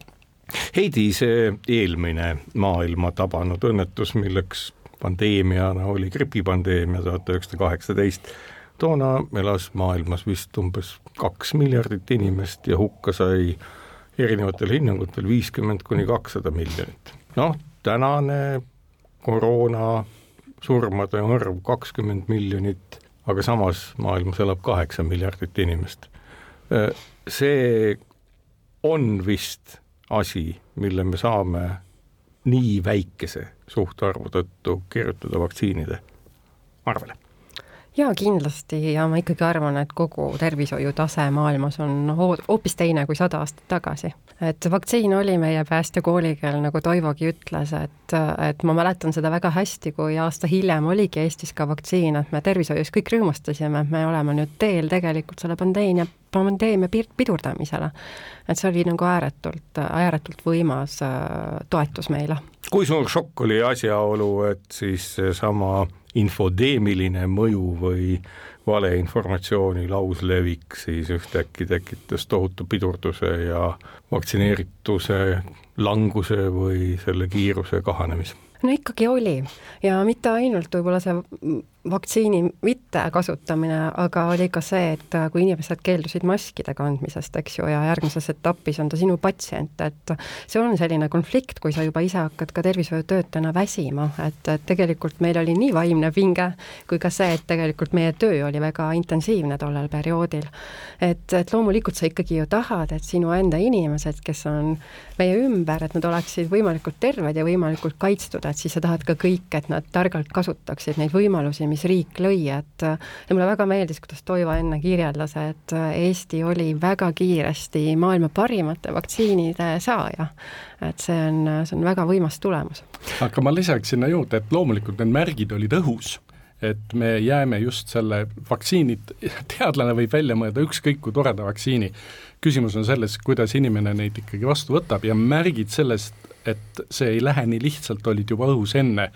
Heidi, see eelmine maailma tabanud õnnetus, milleks pandeemiana oli gripipandeemia tuhat üheksasada kaheksateist. toona elas maailmas vist umbes kaks miljardit inimest ja hukka sai erinevatel hinnangutel viiskümmend kuni kakssada miljonit. noh, tänane koroona surmade arv kakskümmend miljonit, aga samas maailmas elab kaheksa miljardit inimest. see on vist asi, mille me saame nii väikese suhtarvu tõttu kirjutada vaktsiinide arvele? jaa, kindlasti ja ma ikkagi arvan, et kogu tervishoiu tase maailmas on hoopis teine kui sada aastat tagasi. et vaktsiin oli meie päästekoolikel, nagu Toivogi ütles, et, et ma mäletan seda väga hästi, kui aasta hiljem oligi Eestis ka vaktsiin, et me tervishoius kõik rõõmustasime, et me oleme nüüd teel tegelikult selle pandeemia, pandeemia pidurdamisele. et see oli nagu ääretult, ääretult võimas äh, toetus meile. kui suur šokk oli asjaolu, et siis seesama infodeemiline mõju või valeinformatsiooni lauslevik siis ühtäkki tekitas tohutu pidurduse ja vaktsineerituse languse või selle kiiruse kahanemise? no ikkagi oli ja mitte ainult võib-olla see vaktsiini mittekasutamine, aga oli ka see, et kui inimesed keeldusid maskide kandmisest, eks ju, ja järgmises etapis on ta sinu patsient, et see on selline konflikt, kui sa juba ise hakkad ka tervishoiutöötajana väsima, et, et tegelikult meil oli nii vaimne pinge kui ka see, et tegelikult meie töö oli väga intensiivne tollel perioodil. et, et loomulikult sa ikkagi ju tahad, et sinu enda inimesed, kes on meie ümber, et nad oleksid võimalikult terved ja võimalikult kaitstud, et siis sa tahad ka kõik, et nad targalt kasutaksid neid võimalusi, mis riik lõi, et ja mulle väga meeldis, kuidas Toivo enne kirjeldas, et Eesti oli väga kiiresti maailma parimate vaktsiinide saaja. et see on, see on väga võimas tulemus. aga ma lisaks sinna juurde, et loomulikult need märgid olid õhus et me jääme just selle vaktsiinid, teadlane võib välja mõelda ükskõik kui toreda vaktsiini, küsimus on selles, kuidas inimene neid ikkagi vastu võtab ja märgid sellest, et see ei lähe nii lihtsalt, olid juba õhus enne.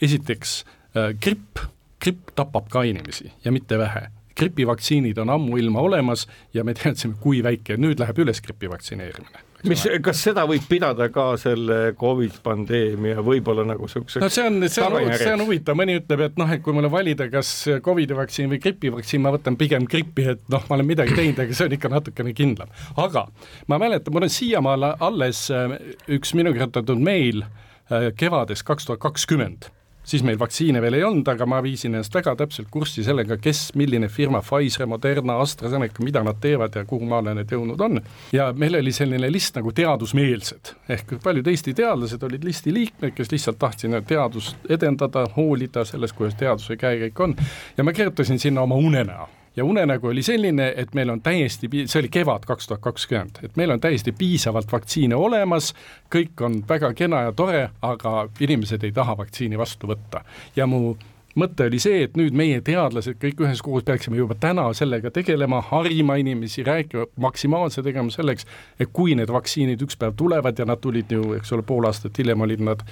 esiteks äh, gripp gripp tapab ka inimesi ja mitte vähe. gripivaktsiinid on ammuilma olemas ja me teadsime, kui väike, nüüd läheb üles gripi vaktsineerimine. Mis, kas seda võib pidada ka selle Covid pandeemia võib-olla nagu niisuguseks no see on, see on, see on huvitav, mõni ütleb, et noh, et kui mulle valida, kas Covidi vaktsiin või gripivaktsiin, ma võtan pigem gripi, et noh, ma olen midagi teinud, aga see on ikka natukene kindlam. aga ma mäletan, mul on siiamaale alles äh, üks minu kirjutatud meil äh, kevadest kaks tuhat kakskümmend siis meil vaktsiine veel ei olnud, aga ma viisin ennast väga täpselt kurssi sellega, kes, milline firma, Pfizer, Moderna, AstraZeneca, mida nad teevad ja kuhu maale need jõudnud on. ja meil oli selline list nagu teadusmeelsed, ehk paljud Eesti teadlased olid listi liikmed, kes lihtsalt tahtsid teadust edendada, hoolida sellest, kuidas teaduse käekäik on, ja ma kirjutasin sinna oma unenäo ja unenägu oli selline, et meil on täiesti, see oli kevad kaks tuhat kakskümmend, et meil on täiesti piisavalt vaktsiine olemas, kõik on väga kena ja tore, aga inimesed ei taha vaktsiini vastu võtta. ja mu mõte oli see, et nüüd meie teadlased kõik üheskoos peaksime juba täna sellega tegelema, harima inimesi, rääkima, maksimaalse tegema selleks, et kui need vaktsiinid üks päev tulevad ja nad tulid ju, eks ole, pool aastat hiljem olid nad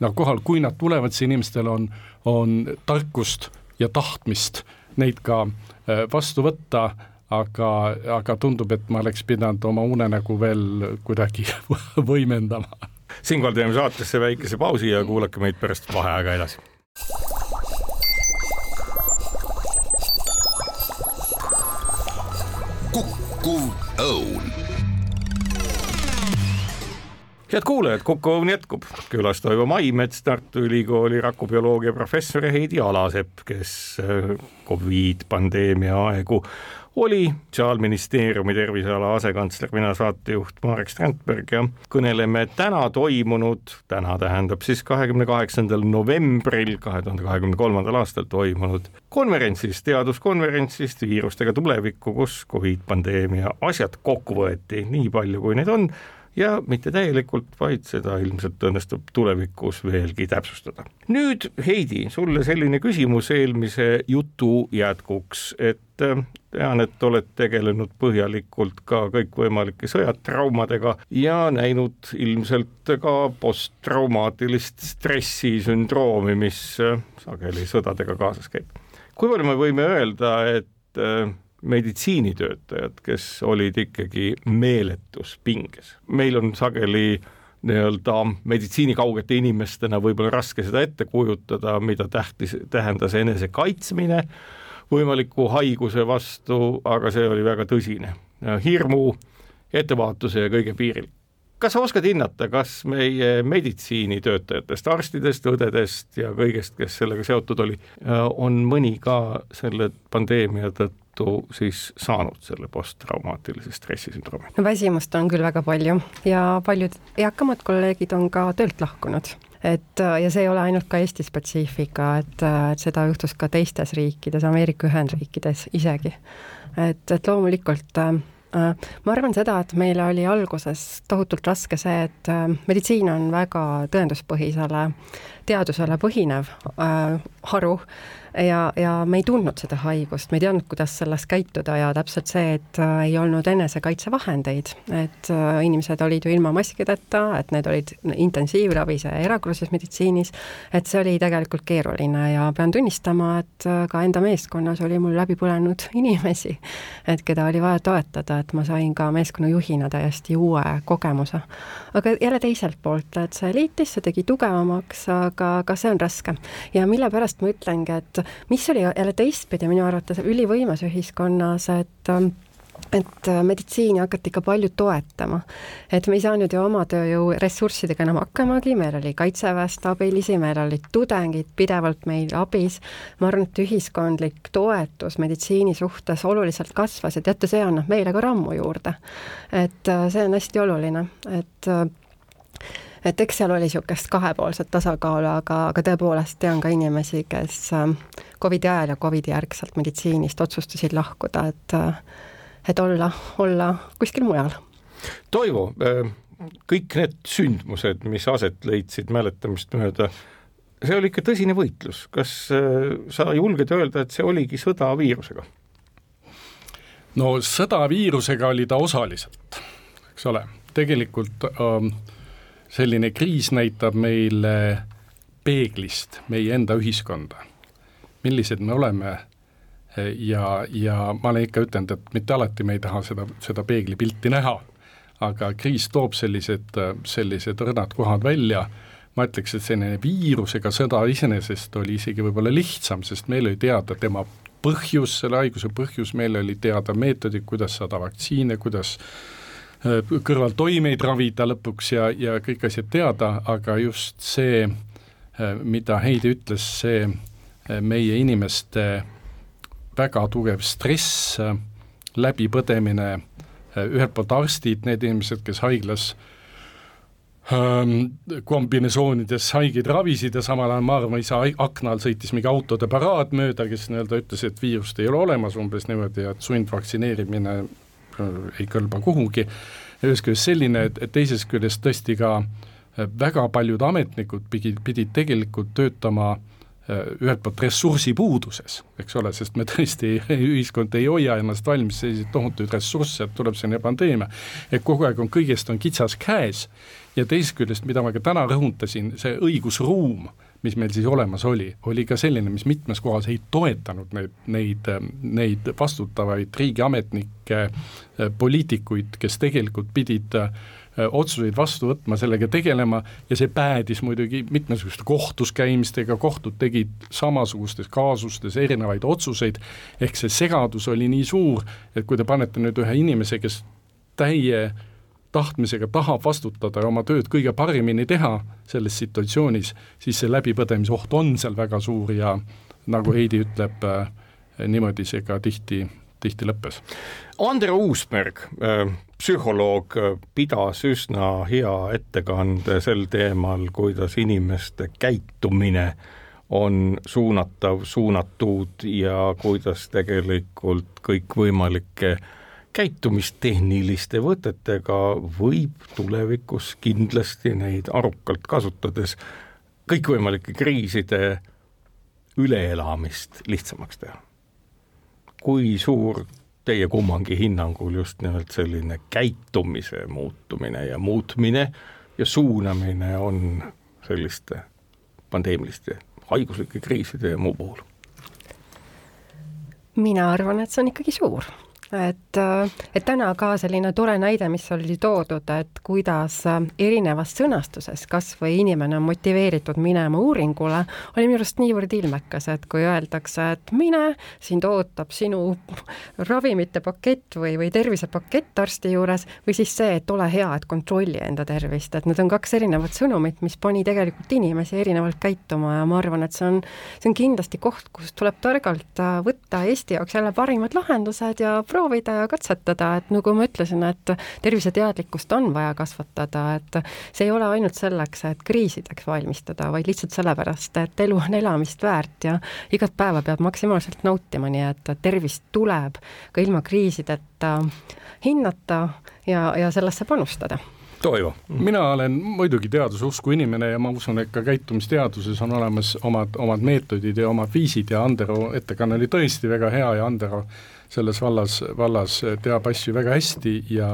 nagu kohal, kui nad tulevad, siis inimestel on, on tarkust ja tahtmist neid ka äh, vastu võtta, aga, aga tundub, et ma oleks pidanud oma unenägu veel kuidagi [laughs] võimendama. siinkohal teeme saatesse väikese pausi ja kuulake meid pärast vaheaega edasi. kukkuv õun head kuulajad, Kuku Õun jätkub. külas Toivo Maimets, Tartu Ülikooli rakubioloogia professor ja Heidi Alasepp, kes äh, Covid pandeemia aegu oli Sotsiaalministeeriumi terviseala asekantsler, mina saatejuht Marek Strandberg ja kõneleme täna toimunud, täna tähendab siis kahekümne kaheksandal novembril kahe tuhande kahekümne kolmandal aastal toimunud konverentsist, teaduskonverentsist Viirustega tulevikku, kus Covid pandeemia asjad kokku võeti, nii palju kui neid on ja mitte täielikult, vaid seda ilmselt õnnestub tulevikus veelgi täpsustada. nüüd Heidi, sulle selline küsimus eelmise jutu jätkuks, et äh, tean, et oled tegelenud põhjalikult ka kõikvõimalike sõjatraumadega ja näinud ilmselt ka posttraumaatilist stressisündroomi, mis äh, sageli sõdadega kaasas käib. kui palju me võime öelda, et äh, meditsiinitöötajad, kes olid ikkagi meeletus pinges. meil on sageli nii-öelda meditsiinikaugete inimestena võib-olla raske seda ette kujutada, mida tähtis, tähendas enese kaitsmine võimaliku haiguse vastu, aga see oli väga tõsine. hirmu, ettevaatuse ja kõige piiril kas sa oskad hinnata, kas meie meditsiinitöötajatest, arstidest, õdedest ja kõigest, kes sellega seotud oli, on mõni ka selle pandeemia tõttu tõttu siis saanud selle posttraumaatilise stressisündroomi? no väsimust on küll väga palju ja paljud eakamad kolleegid on ka töölt lahkunud et ja see ei ole ainult ka Eesti spetsiifika, et, et seda juhtus ka teistes riikides, Ameerika Ühendriikides isegi. et, et loomulikult äh, ma arvan seda, et meil oli alguses tohutult raske see, et äh, meditsiin on väga tõenduspõhisele teadusele põhinev äh, haru ja, ja me ei tundnud seda haigust, me ei teadnud, kuidas selles käituda ja täpselt see, et äh, ei olnud enesekaitsevahendeid, et äh, inimesed olid ju ilma maskideta, et need olid intensiivravis ja erakorralises meditsiinis, et see oli tegelikult keeruline ja pean tunnistama, et äh, ka enda meeskonnas oli mul läbi põlenud [laughs] inimesi, et keda oli vaja toetada, et ma sain ka meeskonna juhina täiesti uue kogemuse. aga jälle teiselt poolt, et see liitis, see tegi tugevamaks, aga, aga see on raske. ja mille pärast ma ütlengi, et mis oli jälle teistpidi minu arvates ülivõimes ühiskonnas, et et meditsiini hakati ikka palju toetama. et me ei saanud ju oma tööjõu ressurssidega enam hakkamagi, meil oli kaitseväest abilisi, meil olid tudengid pidevalt meil abis, ma arvan, et ühiskondlik toetus meditsiini suhtes oluliselt kasvas ja teate, see annab meile ka rammu juurde. et see on hästi oluline, et et eks seal oli niisugust kahepoolset tasakaalu, aga, aga tõepoolest tean ka inimesi, kes ähm, Covidi ajal ja Covidi järgselt meditsiinist otsustasid lahkuda, et äh, et olla, olla kuskil mujal. Toivo, äh, kõik need sündmused, mis aset leidsid mäletamist mööda, see oli ikka tõsine võitlus, kas äh, sa julged öelda, et see oligi sõda viirusega? no sõda viirusega oli ta osaliselt, eks ole, tegelikult ähm, selline kriis näitab meile peeglist meie enda ühiskonda, millised me oleme ja, ja ma olen ikka ütelnud, et mitte alati me ei taha seda, seda peeglipilti näha, aga kriis toob sellised, sellised õrnad kohad välja, ma ütleks, et selline viirusega sõda iseenesest oli isegi võib-olla lihtsam, sest meil oli teada tema põhjus, selle haiguse põhjus, meil oli teada meetodid, kuidas saada vaktsiine, kuidas Äh, kõrvaltoimeid ravida lõpuks ja, ja kõik asjad teada, aga just see, äh, mida Heidi ütles, see äh, meie inimeste väga tugev stress, läbipõdemine, ühelt poolt arstid, need inimesed, kes haiglas ähm, kombinesoonides haigeid ravisid ja samal ajal Maarma isa akna all sõitis mingi autode paraad mööda, kes nii-öelda ütles, et viirust ei ole olemas, umbes niimoodi, et sundvaktsineerimine äh, ei kõlba kuhugi, ühest küljest selline, et, et teisest küljest tõesti ka äh, väga paljud ametnikud pidid, pidid tegelikult töötama äh, ühelt poolt ressursipuuduses, eks ole, sest me tõesti, [laughs] ühiskond ei hoia ennast valmis selliseid tohutuid ressursse, et tuleb selline pandeemia. et kogu aeg on, kõigest on kitsas käes ja teisest küljest, mida ma ka täna rõhutasin, see õigusruum, mis meil siis olemas oli, oli ka selline, mis mitmes kohas ei toetanud neid, neid, neid vastutavaid riigiametnikke, poliitikuid, kes tegelikult pidid äh, otsuseid vastu võtma, sellega tegelema ja see päädis muidugi mitmesuguste kohtus käimistega, kohtud tegid samasugustes kaasustes erinevaid otsuseid, ehk see segadus oli nii suur, et kui te panete nüüd ühe inimese, kes täie äh, tahtmisega tahab vastutada ja oma tööd kõige paremini teha selles situatsioonis, siis see läbipõdemise oht on seal väga suur ja nagu Heidi ütleb, äh, niimoodi see ka tihti, tihti lõppes. Andre Uusberg, äh, psühholoog, äh, pidas üsna hea ettekande sel teemal, kuidas inimeste käitumine on suunatav, suunatud ja kuidas tegelikult kõikvõimalikke käitumistehniliste võtetega võib tulevikus kindlasti neid arukalt kasutades kõikvõimalike kriiside üleelamist lihtsamaks teha. kui suur teie kummangi hinnangul just nimelt selline käitumise muutumine ja muutmine ja suunamine on selliste pandeemiliste haiguslike kriiside ja muu puhul? mina arvan, et see on ikkagi suur et, äh, et täna ka selline tore näide, mis oli toodud, et kuidas äh, erinevas sõnastuses kas või inimene on motiveeritud minema uuringule, oli minu arust niivõrd ilmekas, et kui öeldakse, et mine, sind ootab sinu ravimite pakett või, või tervisepakett arsti juures, või siis see, et ole hea, et kontrolli enda tervist, et need on kaks erinevat sõnumit, mis pani tegelikult inimesi erinevalt käituma ja ma arvan, et see on, see on kindlasti koht, kus tuleb targalt äh, võtta Eesti jaoks jälle parimad lahendused ja proovida ja katsetada, et nagu ma ütlesin, et terviseteadlikkust on vaja kasvatada, et see ei ole ainult selleks, et kriisideks valmistada, vaid lihtsalt sellepärast, et elu on elamist väärt ja igat päeva peab maksimaalselt nautima, nii et tervist tuleb ka ilma kriisideta hinnata ja, ja sellesse panustada Toivo. mina olen muidugi teaduse usku inimene ja ma usun, et ka käitumisteaduses on olemas omad, omad meetodid ja omad viisid ja Andero ettekanne oli tõesti väga hea ja Andero selles vallas, vallas teab asju väga hästi ja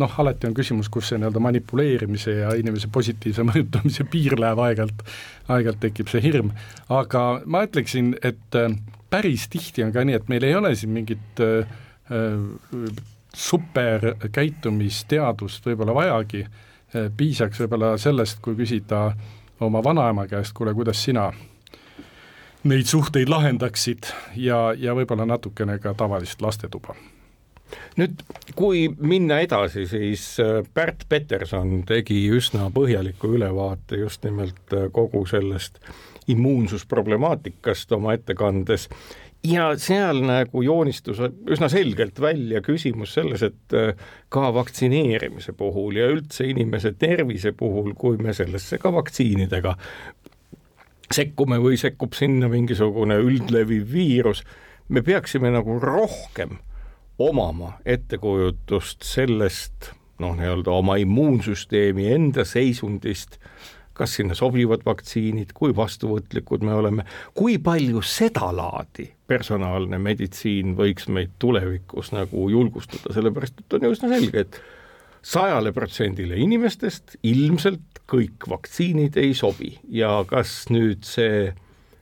noh, alati on küsimus, kus see nii-öelda manipuleerimise ja inimese positiivse [laughs] mõjutamise piir läheb aeg-ajalt, aeg-ajalt tekib see hirm, aga ma ütleksin, et äh, päris tihti on ka nii, et meil ei ole siin mingit äh, äh super käitumisteadust võib-olla vajagi, piisaks võib-olla sellest, kui küsida oma vanaema käest, kuule, kuidas sina neid suhteid lahendaksid ja, ja võib-olla natukene ka tavalist lastetuba. Nüüd, kui minna edasi, siis äh, Pärt Peterson tegi üsna põhjaliku ülevaate just nimelt äh, kogu sellest immuunsusproblemaatikast oma ettekandes ja seal nagu joonistus üsna selgelt välja küsimus selles, et äh, ka vaktsineerimise puhul ja üldse inimese tervise puhul, kui me sellesse ka vaktsiinidega sekkume või sekkub sinna mingisugune üldleviv viirus, me peaksime nagu rohkem omama ettekujutust sellest noh, nii-öelda oma immuunsüsteemi enda seisundist, kas sinna sobivad vaktsiinid, kui vastuvõtlikud me oleme, kui palju sedalaadi personaalne meditsiin võiks meid tulevikus nagu julgustada, sellepärast et on ju üsna selge, et sajale protsendile inimestest ilmselt kõik vaktsiinid ei sobi. Ja kas nüüd see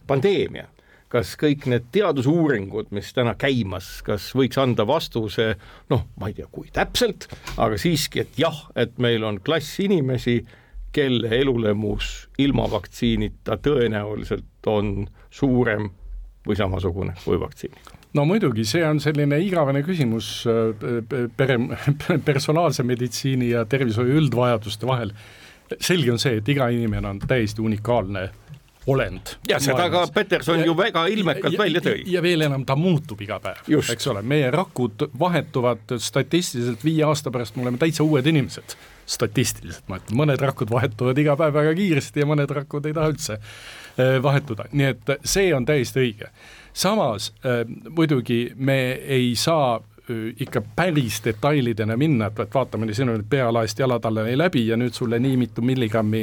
pandeemia, kas kõik need teadusuuringud, mis täna käimas, kas võiks anda vastuse, noh, ma ei tea, kui täpselt, aga siiski, et jah, et meil on klass inimesi, kelle elulemus ilma vaktsiinita tõenäoliselt on suurem või samasugune kui vaktsiiniga no muidugi, see on selline igavene küsimus äh, pere, [laughs] personaalse meditsiini ja tervishoiu üldvajaduste vahel. selge on see, et iga inimene on täiesti unikaalne olend. ja seda ka Peterson ju väga ilmekalt välja tõi. ja veel enam, ta muutub iga päev, eks ole, meie rakud vahetuvad statistiliselt viie aasta pärast, me oleme täitsa uued inimesed. statistiliselt ma ütlen, mõned rakud vahetuvad iga päev väga kiiresti ja mõned rakud ei taha üldse äh, vahetuda, nii et see on täiesti õige. Samas äh, muidugi me ei saa ikka päris detailidena minna, et, et vaatame, sinu nüüd pealaest jalatallani läbi ja nüüd sulle nii mitu milligrammi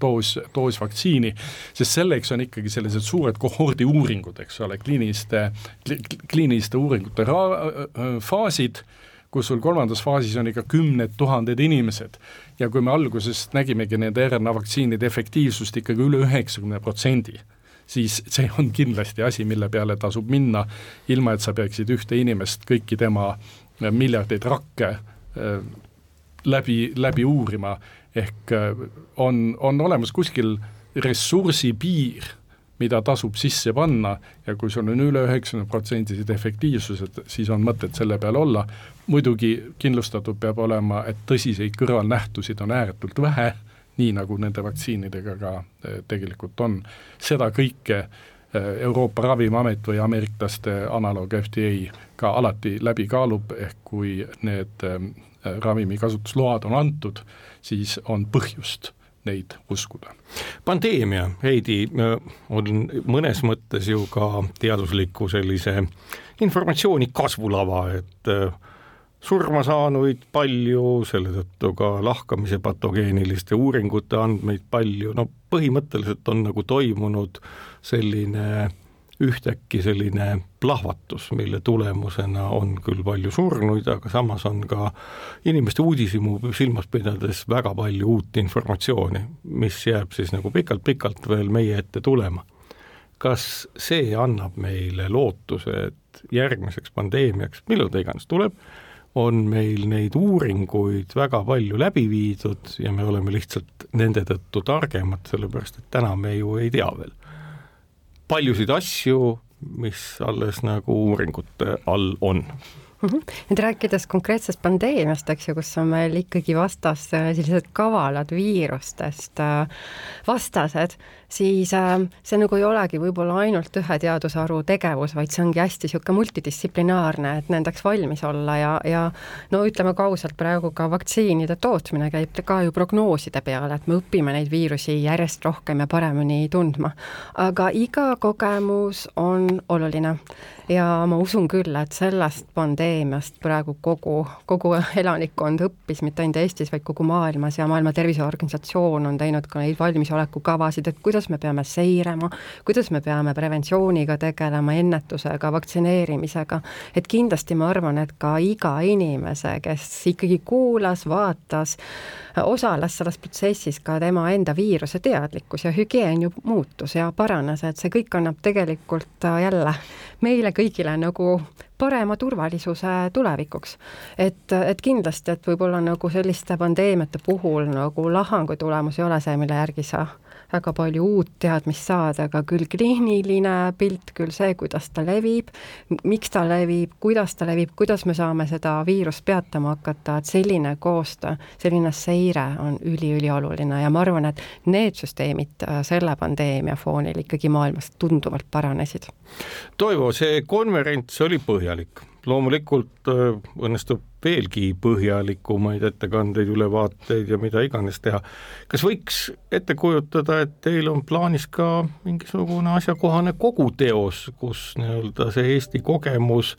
doos, doos vaktsiini, sest selleks on ikkagi sellised suured kohordi uuringud, eks ole, kliiniliste, kliiniliste uuringute ra-, faasid, kus sul kolmandas faasis on ikka kümned tuhanded inimesed. Ja kui me alguses nägimegi nende RNA vaktsiinide efektiivsust ikkagi üle üheksakümne protsendi siis [laughs] see on kindlasti asi, mille peale tasub minna, ilma et sa peaksid ühte inimest, kõiki tema äh, miljardeid rakke äh, läbi, läbi uurima, ehk äh, on, on olemas kuskil ressursi piir, mida tasub sisse panna ja kui sul on üle üheksakümne protsendised efektiivsused, siis on mõtet selle peal olla, muidugi kindlustatud peab olema, et tõsiseid kõrvalnähtusid on ääretult vähe nii nagu nende vaktsiinidega ka eh, tegelikult on. seda kõike eh, Euroopa Ravimiamet või ameeriklaste analoog FDA ka alati läbi kaalub, ehk kui need eh, ravimi kasutusload on antud, siis on põhjust neid uskuda. pandeemia, Heidi, on mõnes mõttes ju ka teadusliku sellise informatsiooni kasvulava, et äh, surma saanuid palju, selle tõttu ka lahkamise patogeeniliste uuringute andmeid palju, no põhimõtteliselt on nagu toimunud selline ühtäkki selline plahvatus, mille tulemusena on küll palju surnuid, aga samas on ka inimeste uudishimu silmas pidades väga palju uut informatsiooni, mis jääb siis nagu pikalt-pikalt veel meie ette tulema. kas see annab meile lootuse, et järgmiseks pandeemiaks, millal ta iganes tuleb, on meil neid uuringuid väga palju läbi viidud ja me oleme lihtsalt nende tõttu targemad, sellepärast et täna me ju ei tea veel. Paljusid asju, mis alles nagu uuringute all on -hmm. nüüd rääkides konkreetsest pandeemiast, eks ju, kus on meil ikkagi vastas sellised kavalad viirustest äh, vastased, siis äh, see nagu ei olegi võib-olla ainult ühe teadusharu tegevus, vaid see ongi hästi niisugune multidistsiplinaarne, et nendeks valmis olla ja, ja no ütleme ka ausalt, praegu ka vaktsiinide tootmine käib ka ju prognooside peale, et me õpime neid viirusi järjest rohkem ja paremini tundma. aga iga kogemus on oluline ja ma usun küll, et sellest pandeemiast praegu kogu, kogu elanikkond õppis, mitte ainult Eestis, vaid kogu maailmas ja Maailma Terviseorganisatsioon on teinud ka neid valmisolekukavasid, et kuidas me peame seirama, kuidas me peame preventsiooniga tegelema, ennetusega, vaktsineerimisega, et kindlasti ma arvan, et ka iga inimese, kes ikkagi kuulas, vaatas, osales selles protsessis, ka tema enda viiruse teadlikkus ja hügieen ju muutus ja paranes, et see kõik annab tegelikult jälle meile kõigile nagu parema turvalisuse tulevikuks. et, et kindlasti, et võib-olla nagu selliste pandeemiate puhul nagu lahangu tulemus ei ole see, mille järgi sa väga palju uut teadmist saada, aga küll kliiniline pilt, küll see, kuidas ta levib, miks ta levib, kuidas ta levib, kuidas me saame seda viirust peatama hakata, et selline koostöö, selline seire on üliülioluline ja ma arvan, et need süsteemid äh, selle pandeemia foonil ikkagi maailmas tunduvalt paranesid. Toivo, see konverents oli põhjalik loomulikult äh, õnnestub veelgi põhjalikumaid ettekandeid, ülevaateid ja mida iganes teha. kas võiks ette kujutada, et teil on plaanis ka mingisugune asjakohane koguteos, kus nii-öelda see Eesti kogemus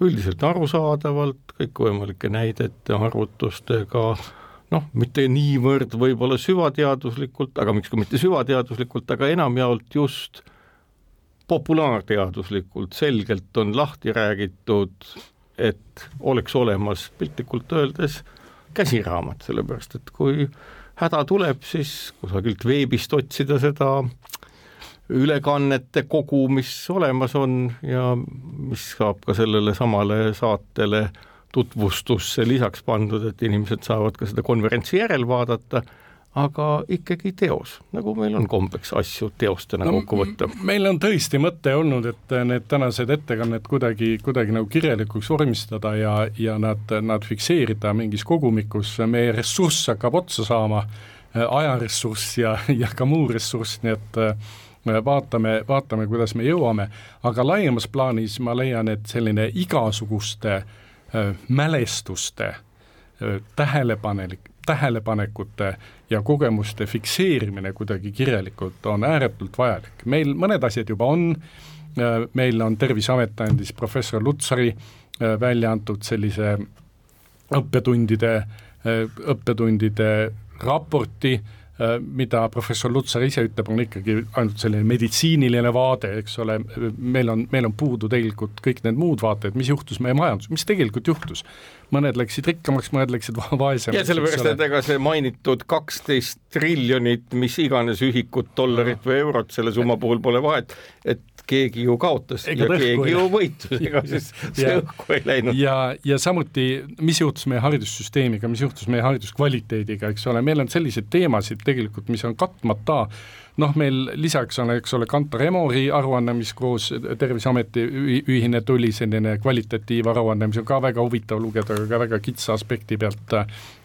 üldiselt arusaadavalt kõikvõimalike näidete, arvutustega noh, mitte niivõrd võib-olla süvateaduslikult, aga miks ka mitte süvateaduslikult, aga enamjaolt just populaarteaduslikult selgelt on lahti räägitud, et oleks olemas piltlikult öeldes käsiraamat, sellepärast et kui häda tuleb, siis kusagilt veebist otsida seda ülekannete kogu, mis olemas on ja mis saab ka sellele samale saatele tutvustusse lisaks pandud, et inimesed saavad ka seda konverentsi järel vaadata aga ikkagi teos, nagu meil on kombeks asju teostena no, kokku võtta. meil on tõesti mõte olnud, et need tänased ettekanded kuidagi, kuidagi nagu kirjalikuks vormistada ja, ja nad, nad fikseerida mingis kogumikus, meie ressurss hakkab otsa saama ajaressurss ja, ja ka muu ressurss, nii et vaatame, vaatame, kuidas me jõuame, aga laiemas plaanis ma leian, et selline igasuguste mälestuste tähelepanelik, tähelepanekute ja kogemuste fikseerimine kuidagi kirjalikult on ääretult vajalik. meil mõned asjad juba on, meil on Terviseamet andis professor Lutsari välja antud sellise õppetundide, õppetundide raporti, mida professor Lutsar ise ütleb, on ikkagi ainult selline meditsiiniline vaade, eks ole, meil on, meil on puudu tegelikult kõik need muud vaated, mis juhtus meie majandus, mis tegelikult juhtus mõned läksid rikkamaks, mõned läksid vaesemaks. ja sellepärast, et ega see mainitud kaksteist triljonit, mis iganes ühikut, dollarit või eurot, selle summa puhul pole vahet, et keegi ju kaotas ega ja keegi ju võitus, [laughs] ega siis see ja, õhku ei läinud. ja, ja samuti, mis juhtus meie haridussüsteemiga, mis juhtus meie hariduskvaliteediga, eks ole, meil on selliseid teemasid tegelikult, mis on katmata noh, meil lisaks on, eks ole, Kantar Emori aruanne, mis koos Terviseameti ühine tuli, selline kvalitatiivaruanne, mis on ka väga huvitav lugeda, aga ka väga kitsa aspekti pealt.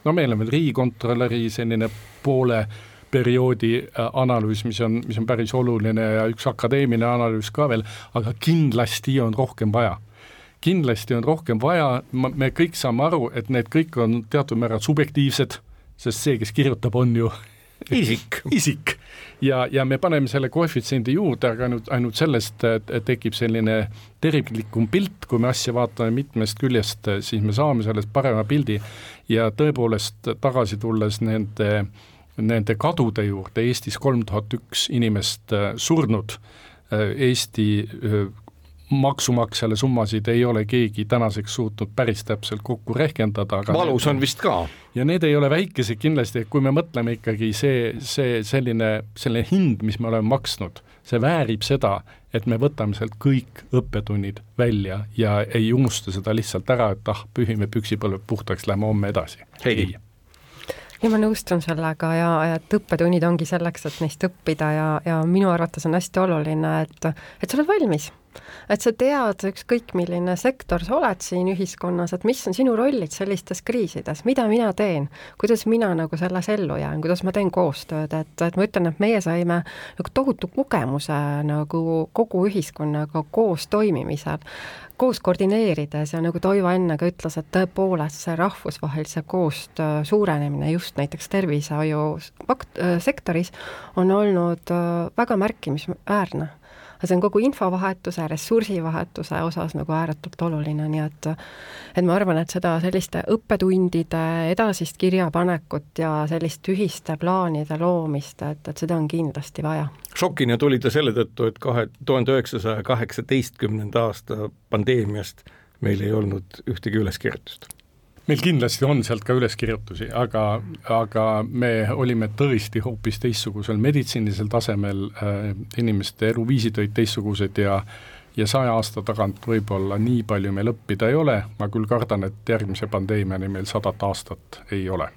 no meil on veel riigikontrolöri selline poole perioodi äh, analüüs, mis on, mis on päris oluline ja üks akadeemiline analüüs ka veel, aga kindlasti on rohkem vaja. Kindlasti on rohkem vaja, me kõik saame aru, et need kõik on teatud määral subjektiivsed, sest see, kes kirjutab, on ju [laughs] isik. isik. Ja, ja me paneme selle koefitsiendi juurde, aga ainult, ainult sellest tekib selline terviklikum pilt, kui me asja vaatame mitmest küljest, siis me saame sellest parema pildi. Ja tõepoolest tagasi tulles nende, nende kadude juurde, Eestis kolm tuhat üks inimest surnud, Eesti maksumaksjale summasid ei ole keegi tänaseks suutnud päris täpselt kokku rehkendada, aga valus on vist ka. ja need ei ole väikesed kindlasti, kui me mõtleme ikkagi see, see selline, selline hind, mis me oleme maksnud, see väärib seda, et me võtame sealt kõik õppetunnid välja ja ei unusta seda lihtsalt ära, et ah, pühime püksipõlved puhtaks, lähme homme edasi. ei ja ma nõustun sellega ja, ja et õppetunnid ongi selleks, et neist õppida ja, ja minu arvates on hästi oluline, et, et sa oled valmis et sa tead, ükskõik milline sektor sa oled siin ühiskonnas, et mis on sinu rollid sellistes kriisides, mida mina teen, kuidas mina nagu selles ellu jään, kuidas ma teen koostööd, et, et ma ütlen, et meie saime nagu tohutu kogemuse nagu kogu ühiskonnaga koos toimimisel, koos koordineerides ja nagu Toivo enne ka ütles, et tõepoolest see rahvusvahelise koostöö suurenemine just näiteks tervishoiu sektoris on olnud äh, väga märkimisväärne aga see on kogu infovahetuse, ressursivahetuse osas nagu ääretult oluline, nii et et ma arvan, et seda selliste õppetundide edasist kirjapanekut ja sellist ühiste plaanide loomist, et, et seda on kindlasti vaja. šokina tuli ta selle tõttu, et kahe, tuhande üheksasaja kaheksateistkümnenda aasta pandeemiast meil ei olnud ühtegi üleskirjutust meil kindlasti on sealt ka üleskirjutusi, aga, aga me olime tõesti hoopis teistsugusel meditsiinilisel tasemel äh,, inimeste eluviisid olid teistsugused ja ja saja aasta tagant võib-olla nii palju meil õppida ei ole, ma küll kardan, et järgmise pandeemiani meil sadat aastat ei ole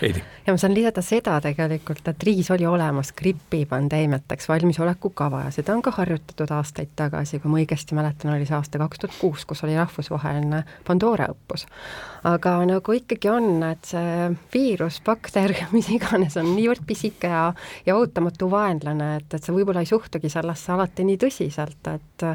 Heidi. ja ma saan lisada seda tegelikult, et riigis oli olemas gripipandeemiateks valmisoleku kava ja seda on ka harjutatud aastaid tagasi, kui ma õigesti mäletan, oli see aasta kaks tuhat kuus, kus oli rahvusvaheline Pandora õppus. aga nagu ikkagi on, et see viirus, bakter, [laughs] mis iganes, on niivõrd pisike ja, ja ootamatu vaenlane, et, et sa võib-olla ei suhtugi sellesse alati nii tõsiselt, et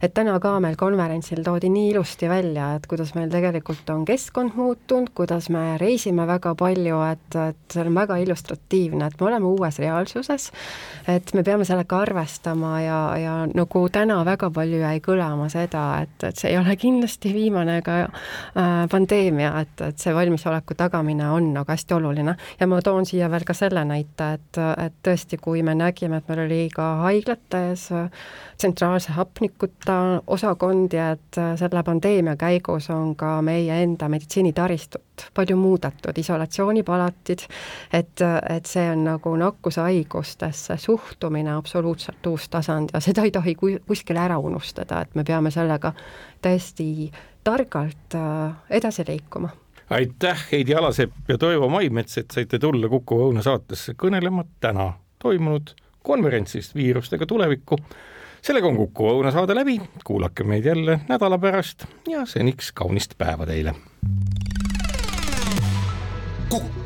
et täna ka meil konverentsil toodi nii ilusti välja, et kuidas meil tegelikult on keskkond muutunud, kuidas me reisime väga palju, et, et see on väga illustratiivne, et me oleme uues reaalsuses, et me peame sellega arvestama ja, ja nagu täna väga palju jäi kõlama seda, et, et see ei ole kindlasti viimane ka äh, pandeemia, et, et see valmisoleku tagamine on nagu hästi oluline. Ja ma toon siia veel ka selle näite, et, et tõesti, kui me nägime, et meil oli ka haiglates tsentraalse hapnikuta osakondi, et selle pandeemia käigus on ka meie enda meditsiinitaristut palju muudetud, isolatsioonipalatid, et, et see on nagu nakkushaigustesse suhtumine absoluutselt uus tasand ja seda ei tohi kuskile ära unustada, et me peame sellega tõesti targalt äh, edasi liikuma. Aitäh, Heidi Alasepp ja Toivo Maimets, et saite tulla Kuku Õuna saatesse kõnelema täna toimunud konverentsist Viirustega tulevikku. Sellega on Kuku Õunasaade läbi, kuulake meid jälle nädala pärast ja seniks kaunist päeva teile cook